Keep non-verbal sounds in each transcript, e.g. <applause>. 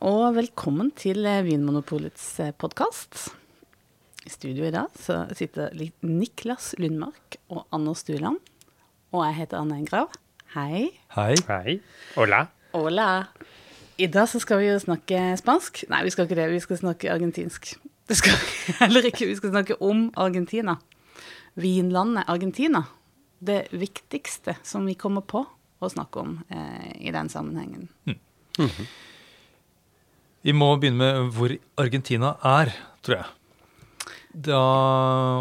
og velkommen til eh, Vinmonopolets podkast. I studio i dag så sitter Niklas Lundmark og Anders Stuland. Og jeg heter Anne Engrav. Hei. Hei. Hei. Hola. Hola. I dag så skal vi jo snakke spansk. Nei, vi skal ikke det. Vi skal snakke argentinsk. Det skal vi <laughs> heller ikke. Vi skal snakke om Argentina. Vinlandet Argentina. Det viktigste som vi kommer på å snakke om eh, i den sammenhengen. Mm. Mm -hmm. Vi må begynne med hvor Argentina er, tror jeg. Da,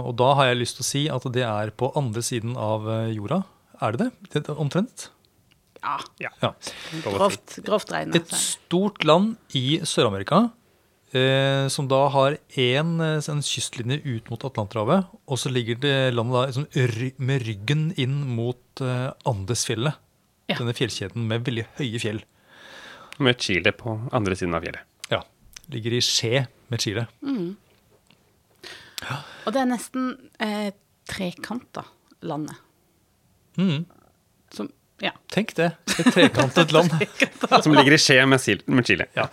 og da har jeg lyst til å si at det er på andre siden av eh, jorda. Er det det? det omtrent? Ja. ja. Grovt, grovt regnet. Et stort land i Sør-Amerika eh, som da har én eh, en kystlinje ut mot Atlanterhavet. Og så ligger det landet da liksom, med ryggen inn mot eh, Andesfjellet. Ja. Denne fjellkjeden med veldig høye fjell. Med Chile på andre siden av fjellet. Ligger i skje med Chile. Mm. Ja. Og det er nesten eh, trekanta landet. Mm. Som ja. Tenk det. Et trekantet land. <laughs> Som ligger i skje med, med Chile. Ja.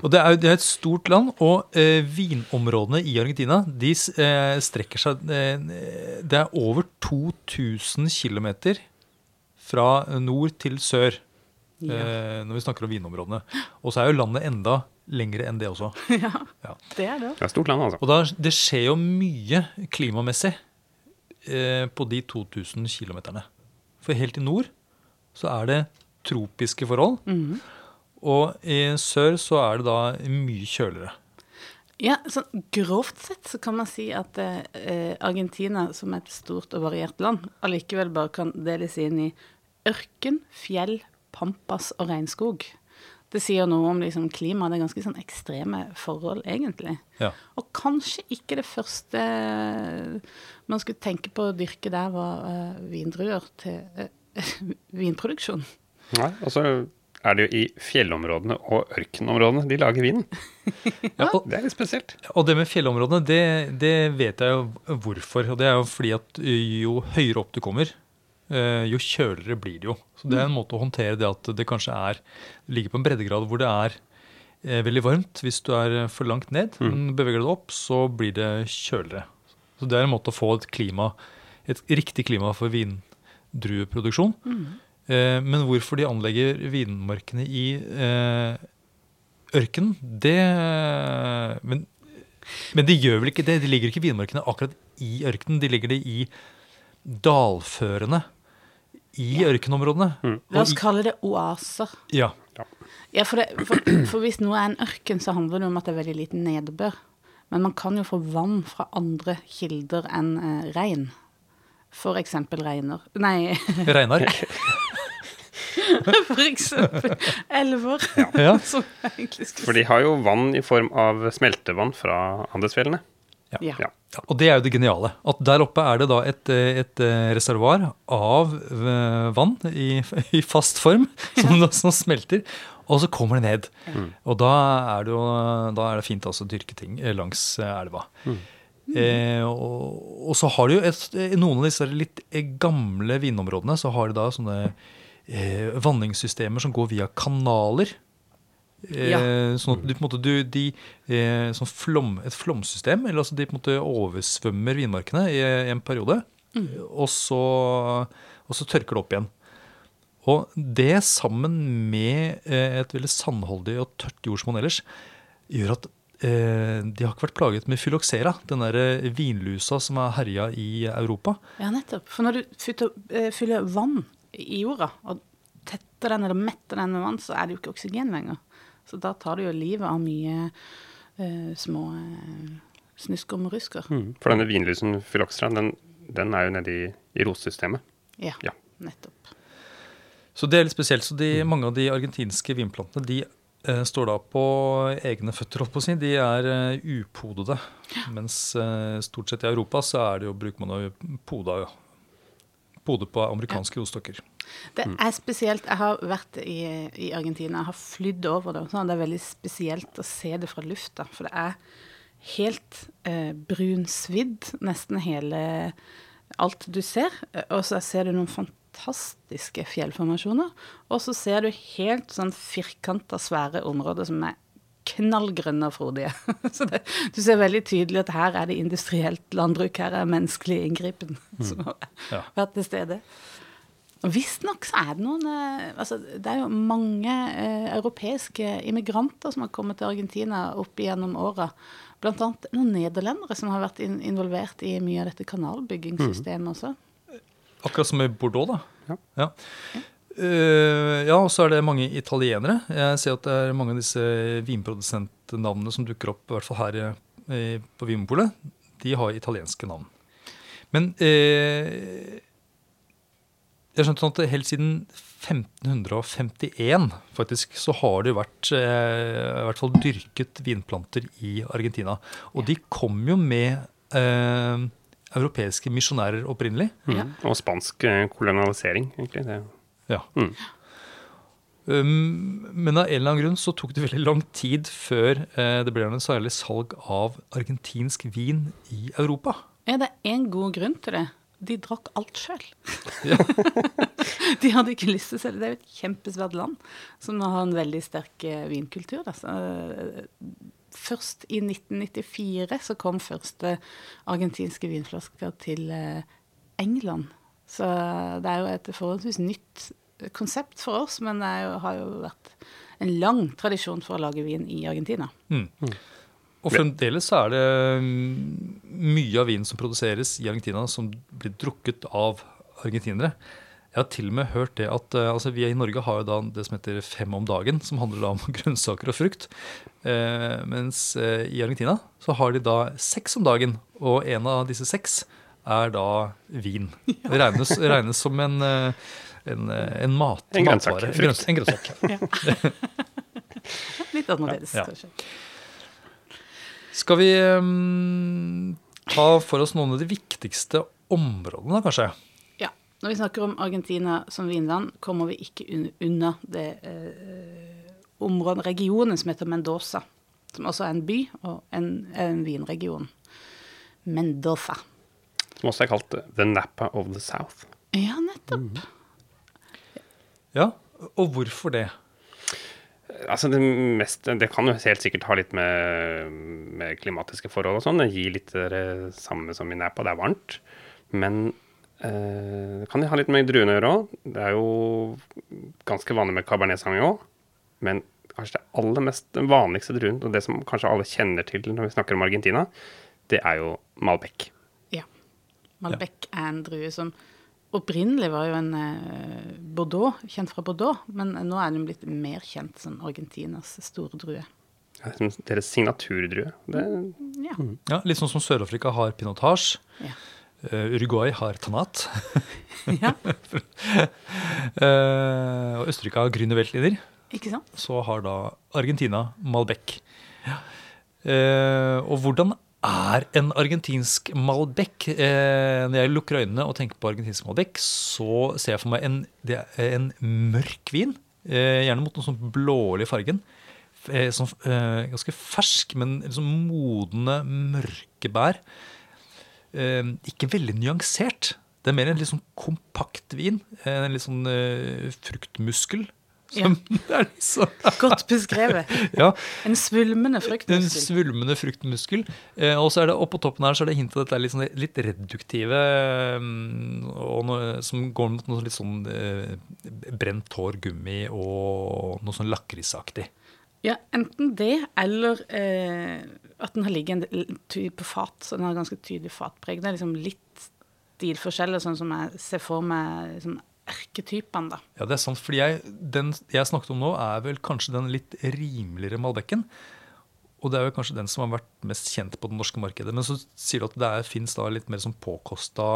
Og det er, det er, et stort land, og eh, vinområdene i Argentina de eh, strekker seg eh, Det er over 2000 km fra nord til sør ja. Eh, når vi snakker om vinområdene. Og så er jo landet enda lengre enn det også. <laughs> Ja, ja. det er det. Det er stort land, altså. Og da, det skjer jo mye klimamessig eh, på de 2000 km. For helt i nord så er det tropiske forhold. Mm. Og i sør så er det da mye kjøligere. Ja, sånn Grovt sett så kan man si at eh, Argentina, som et stort og variert land, allikevel bare kan deles inn i ørken, fjell, pampas og regnskog. Det sier noe om liksom, klimaet. Det er ganske sånn ekstreme forhold, egentlig. Ja. Og kanskje ikke det første man skulle tenke på å dyrke der, var uh, vindruer til uh, <laughs> vinproduksjon. Nei, og så er det jo i fjellområdene og ørkenområdene de lager vin. <laughs> ja, det er litt spesielt. Og det med fjellområdene, det, det, vet jeg jo hvorfor. Og det er jo fordi at jo høyere opp du kommer, eh, jo kjøligere blir det jo. Så det er en måte å håndtere det at det kanskje er ligger på en breddegrad hvor det er eh, veldig varmt. Hvis du er for langt ned, mm. men beveger du deg opp, så blir det kjøligere. Så det er en måte å få et klima, et riktig klima for vindrueproduksjon. Mm. Eh, men hvorfor de anlegger vinmarkene i eh, ørkenen, det men, men, de gjør vel ikke det? De ligger ikke vinmarkene akkurat i ørkenen. De ligger det i dalførene i ja. ørkenområdene. Mm. La oss kalle det oaser. Ja. ja for, det, for, for, hvis noe er en ørken, så handler det om at det er veldig liten nedbør. Men man kan jo få vann fra andre kilder enn eh, regn. For eksempel regner Nei. <laughs> Regnark. For eksempel elver. Ja. <laughs> For de har jo vann i form av smeltevann fra Andesfjellene. Ja. Ja. ja. Og det er jo det geniale. At der oppe er det da et, et eh, reservoar av eh, vann i, <laughs> i fast form som, som, smelter. Og så kommer det ned. Mm. Og da er det jo da er det fint også å dyrke ting langs elva. Mm. Eh, og, og, så har du jo et, noen av disse litt gamle vinområdene så har de da sånne eh, vanningssystemer som går via kanaler. Eh, ja. Sånn at du, på en måte, du, de, eh, sånn flom, et flomsystem. eller altså De på en måte oversvømmer vinmarkene i, i en periode. Mm. Og, så, og, så, tørker det opp igjen. Og det sammen med eh, et veldig sandholdig og tørt jordsmonn ellers gjør at Eh, de har ikke vært plaget med fyloxera, den der eh, vinlusa som har herja i Europa. Ja, nettopp. For når du fyller, eh, fyller vann i jorda, og tetter den eller metter den med vann, så er det jo ikke oksygen lenger. Så da tar du jo livet av mye uh, små uh, snusker med morusker. Mm. For denne vinlusen fyloxera, den, den, er jo nede i, i rotsystemet. Ja, ja, nettopp. Så det er litt spesielt. Så de, mange av de argentinske vinplantene de uh, står da på egne føtter, holdt på å si. De er uh, upodede. Ja. Mens uh, stort sett i Europa så er det jo, bruker man jo poda, pode på amerikanske ja. rostokker. Det mm. er spesielt. Jeg har vært i, i Argentina, jeg har flydd over det. Sånn, det er veldig spesielt å se det fra lufta. For det er helt eh, brunsvidd, nesten hele alt du ser. Og så ser du noen fantastiske fjellformasjoner. Og så ser du helt sånn firkanta, svære områder som er knallgrønne og frodige. <laughs> Så det, du ser veldig tydelig at her er det industrielt landbruk, her er menneskelig inngripen som har vært til stede. Visstnok så er det noen eh, altså Det er jo mange eh, europeiske immigranter som har kommet til Argentina opp igjennom åra. Annet noen nederlendere som har vært in involvert i mye av dette kanalbyggingssystemet også. Akkurat som i Bordeaux, da. Ja. Ja. Uh, ja, og så er det mange italienere. Jeg ser at det er mange av disse vinprodusentnavnene som dukker opp, i hvert fall her i, på Vinmonopolet. De har italienske navn. Men eh, jeg skjønte sånn at helt siden 1551 faktisk, så har det vært eh, i hvert fall dyrket vinplanter i Argentina. Og de kom jo med eh, europeiske misjonærer opprinnelig. Ja. Mm. Og spansk eh, kolonialisering, egentlig. Det. Ja. Mm. Um, men av en eller annen grunn så tok det veldig lang tid før eh, det ble noe særlig salg av argentinsk vin i Europa. Er det én god grunn til det? De drakk alt sjøl. <laughs> <laughs> de hadde ikke lyst til å selge. Det er jo et kjempesvært land som har en veldig sterk eh, vinkultur. Da. Så, eh, først i 1994 så kom første argentinske vinflasker til eh, England. Så det er jo et forholdsvis nytt konsept for oss, men det er jo, har jo vært en lang tradisjon for å lage vin i Argentina. Og fremdeles så er det mm, mye av vinen som produseres i Argentina som blir drukket av argentinere. Jeg har til og med hørt det at eh, altså Vi i Norge har jo da det som heter Fem om dagen, som handler da om <laughs> grønnsaker og frukt. Eh, mens eh, i Argentina så har de da seks om dagen, og en av disse seks er da vin. Det regnes, regnes som en, eh, en, en mat, En grønnsak. matvare. En grønnsak. <laughs> Litt annerledes, Ja. kanskje. Skal vi um, ta for oss noen av de viktigste områdene, kanskje? Ja. Når vi snakker om Argentina som vinland, kommer vi ikke un unna det eh, området, regionen som heter Mendoza. Som også er en by og en, en vinregion. Mendoza. Som også er kalt The Napa of the South. Ja, nettopp. Ja, og hvorfor det? Altså det, mest, det kan jo helt sikkert ha litt med, med klimatiske forhold og sånn. Det gir litt det samme som i Napa, det er varmt. Men eh, det kan ha litt med druene å gjøre òg. Det er jo ganske vanlig med Cabernet Sauvignon. Men kanskje det aller mest den vanligste druen, og det som kanskje alle kjenner til når vi snakker om Argentina, det er jo Malbec. Ja. Malbec er en drue som opprinnelig var jo en eh, Bordeaux, kjent fra Bordeaux, men nå er den blitt mer kjent som Argentinas store drue. Det er som Deres signaturdrue. Det, Ja. Ja, Litt sånn som Sør-Afrika har pinotage. ja. eh, Uruguay har tanat. <laughs> ja. <laughs> eh, og Østerrike har grüne veltliner. Ikke sant? Så har da Argentina Malbec. Eh, og hvordan er en argentinsk Malbec? Eh, når jeg lukker øynene og tenker på argentinsk Malbec, så ser jeg for meg en, en mørk vin. Eh, gjerne mot noe sånn blålig fargen. Eh, sånn, eh, ganske fersk, men liksom modne, mørke bær. Eh, ikke veldig nyansert. Det er mer en litt sånn kompakt vin. En litt sånn eh, fruktmuskel. Som, <laughs> er liksom, Godt beskrevet. ja, En svulmende fruktmuskel. en svulmende fruktmuskel. Eh, og så er det oppå toppen her så er det hint at dette litt, sånn, litt reduktive, og noe, som går mot noe litt sånn eh, brent hår, gummi og noe sånn lakrisaktig. Ja, enten det, eller eh, at den har ligget en på fat, så den har ganske tydelig fatpreg. Det er liksom litt stilforskjeller, sånn som jeg ser for meg liksom, erketypene, da. Ja, det er sant, fordi jeg, den jeg snakket om nå, er vel kanskje den litt rimeligere Malbekken. Og det er jo kanskje den som har vært mest kjent på det norske markedet. Men så sier du at det fins litt mer sånn påkosta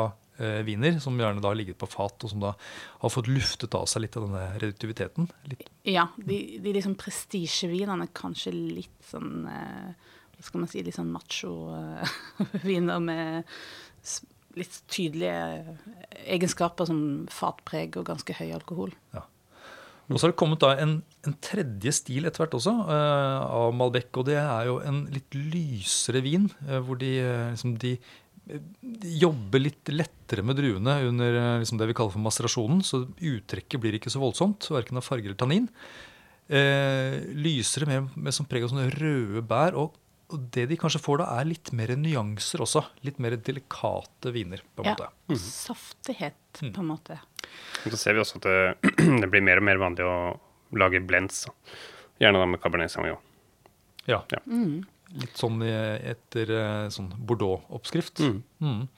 eh, viner, som gjerne da har ligget på fat, og som da har fått luftet av seg litt av denne reduktiviteten. Litt, Ja, de, de liksom prestisjevinene kanskje litt sånn eh, Hva skal man si, litt sånn macho-viner <laughs> med s- litt tydelige egenskaper som fatpreg og ganske høy alkohol. Og så har det kommet da en, en tredje stil etter hvert også, eh, av Malbec. Og det er jo en litt lysere vin, eh, hvor de, eh, liksom, de, de jobber litt lettere med druene under eh, liksom det vi kaller for maserasjonen. Så uttrekket blir ikke så voldsomt, verken av farge eller tannin. eh, lysere, mer med som preg av sånne røde bær. Og, og det de kanskje får da, er litt mer nyanser også. Litt mer delikate viner, på en Ja. måte. Og saftighet, på en måte. Og Så ser vi også at det, <clears throat> det blir mer og mer vanlig å lage blends. Gjerne da med Cabernet Sauvignon. Ja. Ja. Litt sånn etter eh, sånn Bordeaux-oppskrift. Mm. Mm.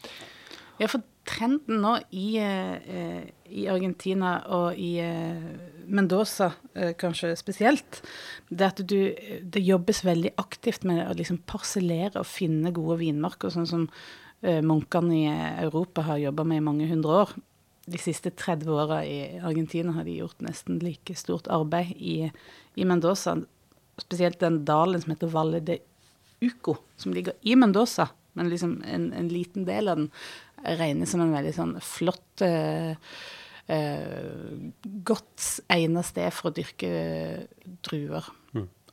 Ja, for trenden nå i, eh, i Argentina og i eh, Mendoza eh, kanskje spesielt, det at du, det jobbes veldig aktivt med å liksom parsellere og finne gode vinmarker, sånn som munkene i Europa har jobba med i mange hundre år. De siste 30 åra i Argentina har de gjort nesten like stort arbeid i, i Mendoza. Spesielt den dalen som heter Valle de Uco, som ligger i Mendoza, men liksom en, en liten del av den regnes som en veldig sånn flott eh, eh, Godt egnet sted for å dyrke druer.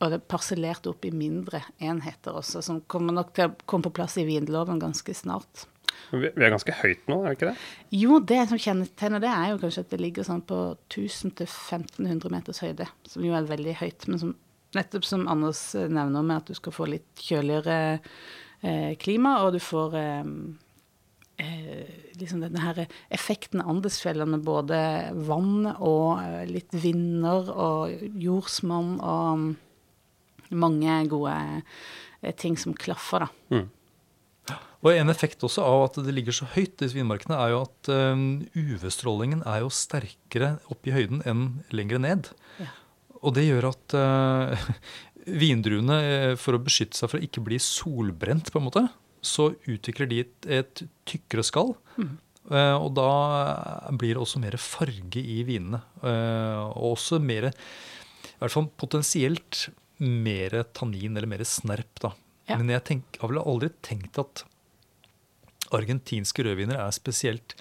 Og det er parsellert opp i mindre enheter også, som kommer nok til å komme på plass i vinloven ganske snart. Vi er ganske høyt nå, er vi ikke det? Jo, det som kjennetegner det, er jo kanskje at det ligger sånn på 1000-1500 meters høyde, som jo er veldig høyt, men som nettopp som Anders nevner med at du skal få litt kjøligere klima, og du får eh, eh, liksom denne her effekten av Andesfjellene, både vann og eh, litt vinder og jordsmonn og mm, mange gode eh, ting som klaffer, da. Og en effekt også av at det ligger så høyt, disse svinmarkene er jo at eh, UV-strålingen er jo sterkere oppe i høyden enn lenger ned. Ja. Og det gjør at eh, vindruene, eh, for å beskytte seg for å ikke bli solbrent, på en måte, så utvikler de et, et tykkere skall. Mm. og da blir det også mer farge i vinene. Eh, og også mer, i hvert fall potensielt, mer tannin eller mer snerp, da. Ja. Men jeg tenk, har vel aldri tenkt at argentinske rødviner er spesielt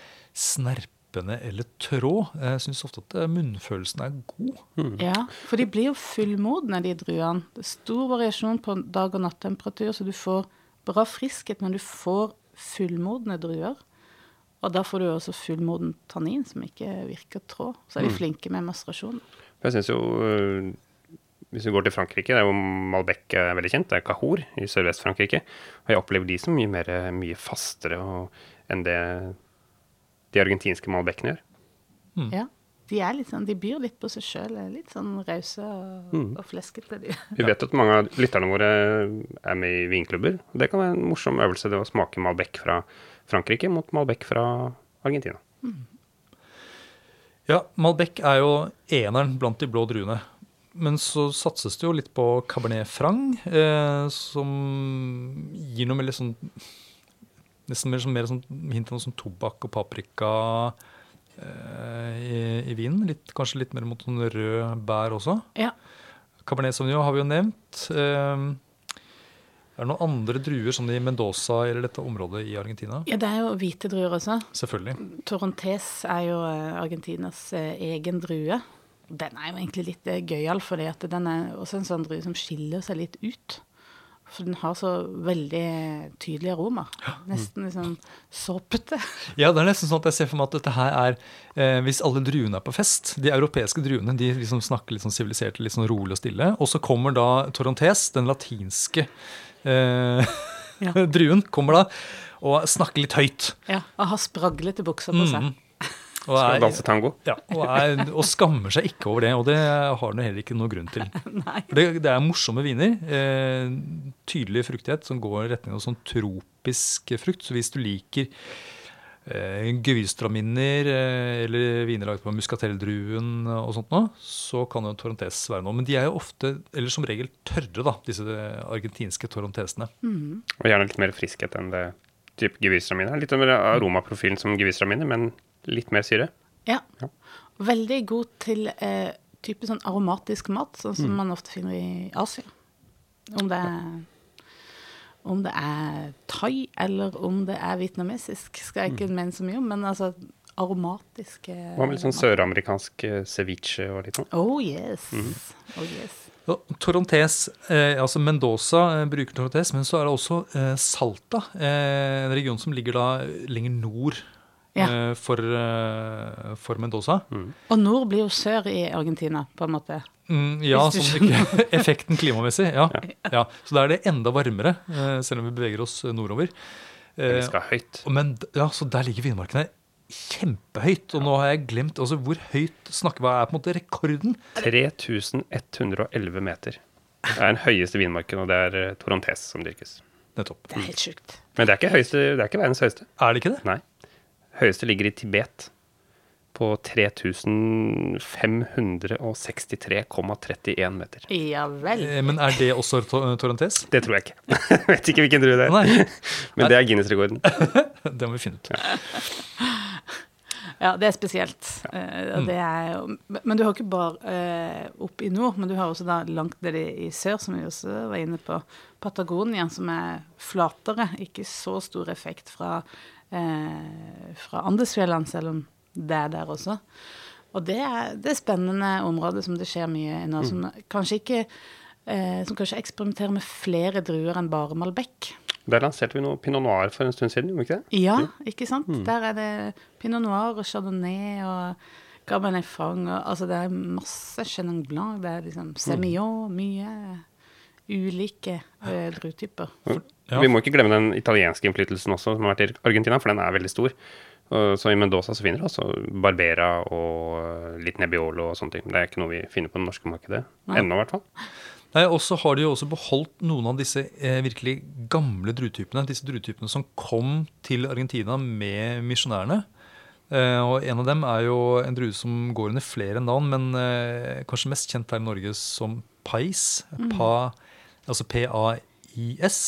snerpende eller tråd. Jeg syns ofte at eh, munnfølelsen er god. Ja, for de blir jo fullmodne, de druene. Det er stor variasjon på dag- og nattemperatur, så du får bra friskhet, men du får fullmodne druer. Og da får du også fullmoden tannin, som ikke virker tråd. Så er de flinke med masterasjon. Jeg synes jo, øh, Hvis vi går til Frankrike, det er jo Malbec er veldig kjent. Det er Cahor i Sørvest-Frankrike. Og jeg opplever de som mye, mer, mye fastere og, enn det de argentinske malbekkene gjør. Ja. De er litt sånn, de byr litt på seg sjøl. Litt sånn rause og, og fleskete. De. <laughs> Vi vet at mange av lytterne våre er med i vinklubber. Det kan være en morsom øvelse det å smake Malbec fra Frankrike mot Malbec fra Argentina. Ja, Malbec er jo eneren blant de blå druene. Men så satses det jo litt på Cabernet Franc, eh, som gir noe med litt sånn Nesten mer, sånn, mer sånn hint av noe som tobakk og paprika eh, i, i vinen. Litt, kanskje litt mer mot noen rød bær også. Ja. Cabernet Sauvignon har vi jo nevnt. Eh, er det noen andre druer sånn i Mendoza eller dette området i Argentina? ja, det er jo hvite druer også. Selvfølgelig. Torontes er jo eh, Argentinas eh, egen drue. Den er jo egentlig litt eh, gøyal, for den er også en sånn drue som skiller seg litt ut. For den har så veldig tydelig aroma. Nesten liksom såpete. <laughs> Ja, det er nesten sånn at jeg ser for meg at dette her er eh, Hvis alle druene er på fest De europeiske druene de liksom snakker litt sånn sivilisert, litt sånn rolig og stille. Og så kommer da Torontes, den latinske eh, Ja. <laughs> druen, kommer da og snakker litt høyt. Ja, Og har spraglete bukser på seg. Mhm. Og, Skal er, danse tango. ja, og, er, og skammer seg ikke over det. Og det har den heller ikke noe grunn til. <laughs> For det, det er morsomme viner. Eh, tydelig fruktighet som går i retning av sånn tropisk frukt. Så hvis du liker eh, gewürztraminer eh, eller viner laget på muskatelldruen, og sånt noe, så kan jo Torontes være noe. Men de er jo ofte, eller som regel, tørre, da, disse argentinske Torontesene. Og gjerne litt mer friskhet enn det type gewürztraminer. Litt mer aromaprofilen som gewürztraminer, men litt mer syre. Ja. Ja. Veldig god til eh, type sånn aromatisk mat, sånn som man ofte finner i Asia. Om det er om det er thai eller om det er vietnamesisk, skal jeg ikke mene så mye om, men altså aromatiske Hva med litt sånn søramerikansk eh, ceviche og litt sånn? Oh yes. Oh yes. Torontes, eh, altså Mendoza eh, bruker Torontes, men så er det også eh, Salta, eh, en region som ligger da lenger nord Ja. eh, for, eh, for Mendoza. Og nord blir jo sør i Argentina, på en måte. Mm, ja, sånn ikke <laughs> effekten klimamessig. Ja. ja. Så da er det enda varmere, eh, selv om vi beveger oss nordover. Men Eh, vi skal høyt. Men ja, så der ligger villmarkene kjempehøyt. Og nå har jeg glemt altså, hvor høyt snakker Hva er på en måte rekorden? 3111 meter. Det er den høyeste vinmarken, og det er Torontes som dyrkes. Nettopp. Det er helt sjukt. Men det er ikke, høyeste, det er ikke verdens høyeste. Er det ikke det? Nei. Høyeste ligger i Tibet på 3563,31 meter. Ja vel. Eh, Men er det også Torrentes? Det tror jeg ikke. Jeg <laughs> vet ikke hvilken drue det er. Nei, <laughs> Men det er Guinness-rekorden. <laughs> det må vi finne ut. Ja, det er spesielt. Ja. det er, men du har ikke bare opp oppe i nord, men du har også da langt nede i sør, som vi også var inne på, Patagonia, som er flatere. Ikke så stor effekt fra, eh, fra Andesfjellene, selv om det er der også. Og det er, det er spennende områder som det skjer mye i nå, som kanskje ikke eh, som kanskje eksperimenterer med flere druer enn bare Malbec. Der lanserte vi noe pinot noir for en stund siden, gjorde vi ikke det? Ja, ikke sant? Der er det pinot noir og chardonnay og cabernet franc. Og, altså det er masse chenin blanc. Det er liksom semillon, mye ulike eh, druetyper. Ja. Vi må ikke glemme den italienske innflytelsen også, som har vært i Argentina, for den er veldig stor. Så i Mendoza så finner du også Barbera og eh, litt Nebbiolo og sånne ting. Det er ikke noe vi finner på det norske markedet. Ennå, i hvert fall. Nei, Og så har de jo også beholdt noen av disse eh, virkelig gamle druetypene. Disse druetypene som kom til Argentina med misjonærene. Eh, og En av dem er jo en drue som går under flere navn, men eh, kanskje mest kjent her i Norge som Pais. Pa, altså P-A-I-S.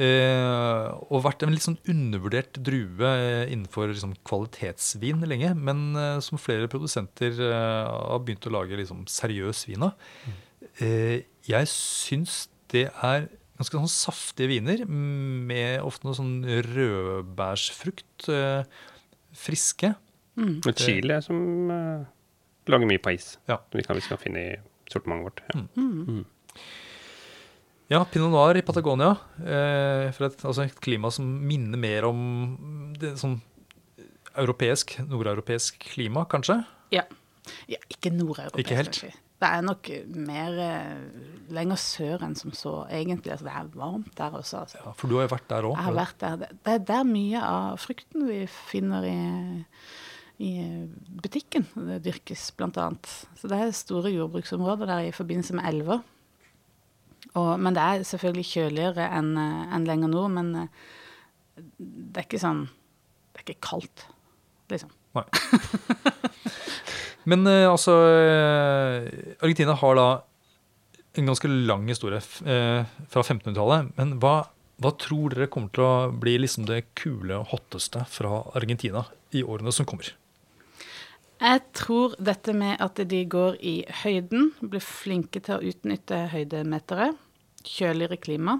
Eh, og vært en litt sånn undervurdert drue eh, innenfor liksom, kvalitetsvin lenge. Men uh, som flere produsenter uh, har begynt å lage liksom, seriøs vin av. Eh, jeg syns det er ganske sånn saftige viner med ofte noe sånn rødbærsfrukt. Friske. Og Chile som lager mye pais. Ja. Vi kan, vi skal finne i sortimentet vårt. Ja. Ja, pinot noir i Patagonia. Eh, for et, altså et klima som minner mer om det, sånn europeisk, nordeuropeisk klima, kanskje. Ja. ja ikke nordeuropeisk, Ikke helt. Kanskje. Det er nok mer eh, lenger sør enn som så, egentlig. Altså, det er varmt der også. Altså. Ja, for du har jo vært der òg. Jeg har vært der. Det- er der mye av frukten vi finner i, i butikken. Det dyrkes annet. Så det er store jordbruksområder der i forbindelse med elver. Og, men det er selvfølgelig kjøligere enn en lenger nord. Men eh, det er ikke sånn Det er ikke kaldt, liksom. Nei. Men eh, altså eh, Argentina har da en ganske lang historie eh, fra 1500-tallet. Men hva, hva tror dere kommer til å bli liksom det kule og hotteste fra Argentina i årene som kommer? Jeg tror dette med at de går i høyden, blir flinke til å utnytte høydemetere, kjøligere klima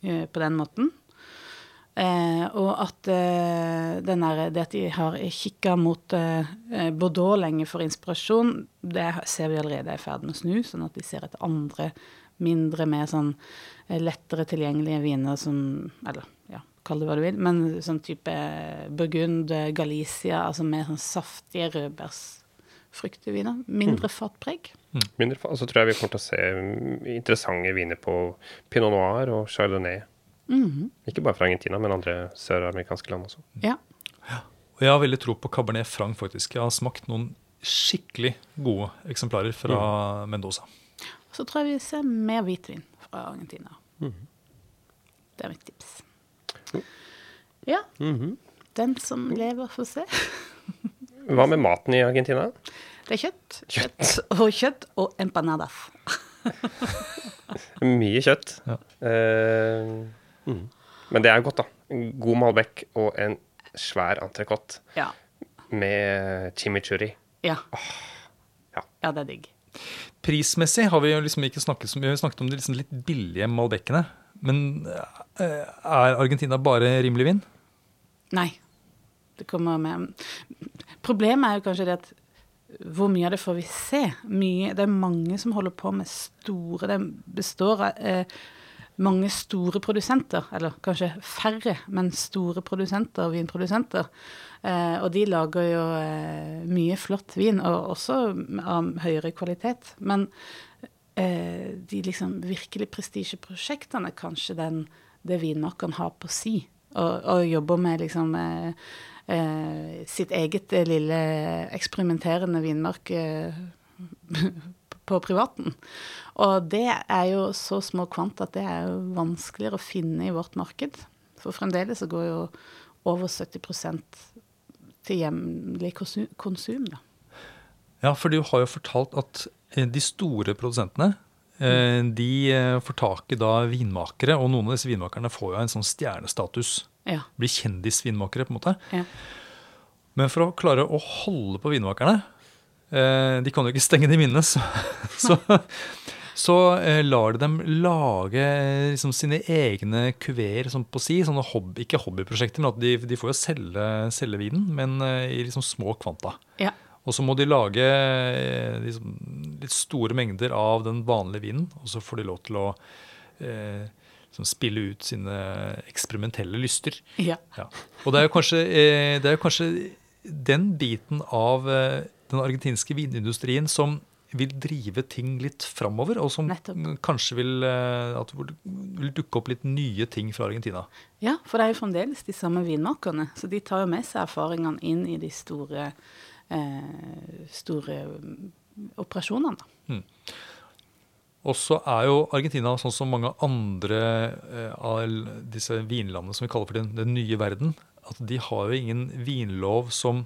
eh, på den måten. Eh, og at, eh, der, det at de har kikka mot eh, Bordeaux lenge for inspirasjon, det ser vi allerede er i ferd med å snu, sånn at de ser etter andre, mindre, mer sånn lettere tilgjengelige viner som Eller ja, kall det hva du vil, men sånn type Burgund, eh, Galicia, altså mer sånn saftige rødbærsfruktviner. Mindre fatpreg. Mindre, fa- og så tror jeg vi kommer til å se mm, interessante viner på pinot noir og chardonnay. Ikke bare fra Argentina, men andre søramerikanske land også. Ja. Og jeg har veldig tro på Cabernet Franc, faktisk. Jeg har smakt noen skikkelig gode eksemplarer fra Mendoza. Så tror jeg vi ser mer hvitvin fra Argentina. Det er mitt tips. Ja. Den som lever, får se. Hva med maten i Argentina? Det er kjøtt. Kjøtt og kjøtt og empanadas. <laughs> Mye kjøtt. Ja. Uh, mm. Men det er godt, da. God Malbec og en svær entrecôte Ja. med chimichurri. Ja. ja. ja, det er digg. Prismessig har vi jo liksom ikke snakket så mye. Vi har snakket om de liksom litt billige Malbecene. Men eh, er Argentina bare rimelig vin? Nei. Det kommer med Problemet er jo kanskje det at hvor mye av det får vi se? Mye, det er mange som holder på med store Det består av eh, mange store produsenter, eller kanskje færre, men store produsenter, vinprodusenter. Eh, og de lager jo eh, mye flott vin, og også av høyere kvalitet. Men eh, de liksom virkelig prestisjeprosjektene, kanskje den, det vinmakeren har på si, og, og jobber med liksom eh, eh, sitt eget eh, lille eksperimenterende vinmark <laughs> på privaten. Og det er jo så små kvant at det er jo vanskeligere å finne i vårt marked. For fremdeles så går jo over 70 til hjemlig konsum, da. Ja, for du har jo fortalt at eh, de store produsentene eh, de eh, får tak i da vinmakere, og noen av disse vinmakerne får jo en sånn stjernestatus. Ja. Blir kjendisvinmakere, på en måte. Ja. Men for å klare å holde på vinmakerne De kan jo ikke stenge dem inne, så, <laughs> så, så eh, lar de dem lage liksom, sine egne kuveer sånn på si. Sånne hobby, ikke hobbyprosjekter, men at de, de får jo selge, selge vinen, men eh, i liksom små kvanta. Ja. Og så må de lage eh, liksom, litt store mengder av den vanlige vinen, og så får de lov til å eh, liksom spille ut sine eksperimentelle lyster. Ja. Ja. Og det er kanskje, eh, det er jo kanskje den biten av eh, den argentinske vinindustrien som vil drive ting litt framover, og som Nettopp. kanskje vil, at vil dukke opp litt nye ting fra Argentina. Ja, for det er jo fremdeles de samme vinmakerne. Så de tar jo med seg erfaringene inn i de store, eh, store mm, operasjonene. Mm. Og så er jo Argentina sånn som mange andre eh, av disse vinlandene som vi kaller for den, den nye verden, at de har jo ingen vinlov som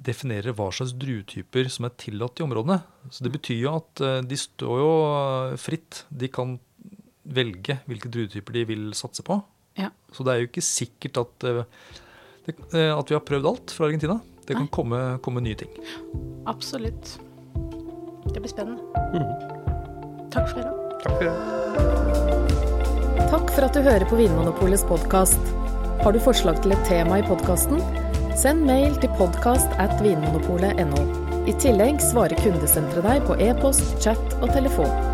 definerer hva slags druetyper som er tillatt i områdene. Så det betyr jo at eh, de står jo eh, fritt. De kan velge hvilke druetyper de vil satse på. Ja. Så det er jo ikke sikkert at, eh, eh, at vi har prøvd alt fra Argentina. Det kan komme, komme nye ting. Absolutt. Det blir spennende. Takk for i dag. Takk for det. Takk for at du hører på Vinmonopolets podkast. Har du forslag til et tema i podkasten? Send mail til podkast at vinmonopolet.no. I tillegg svarer kundesenteret deg på e-post, chat og telefon.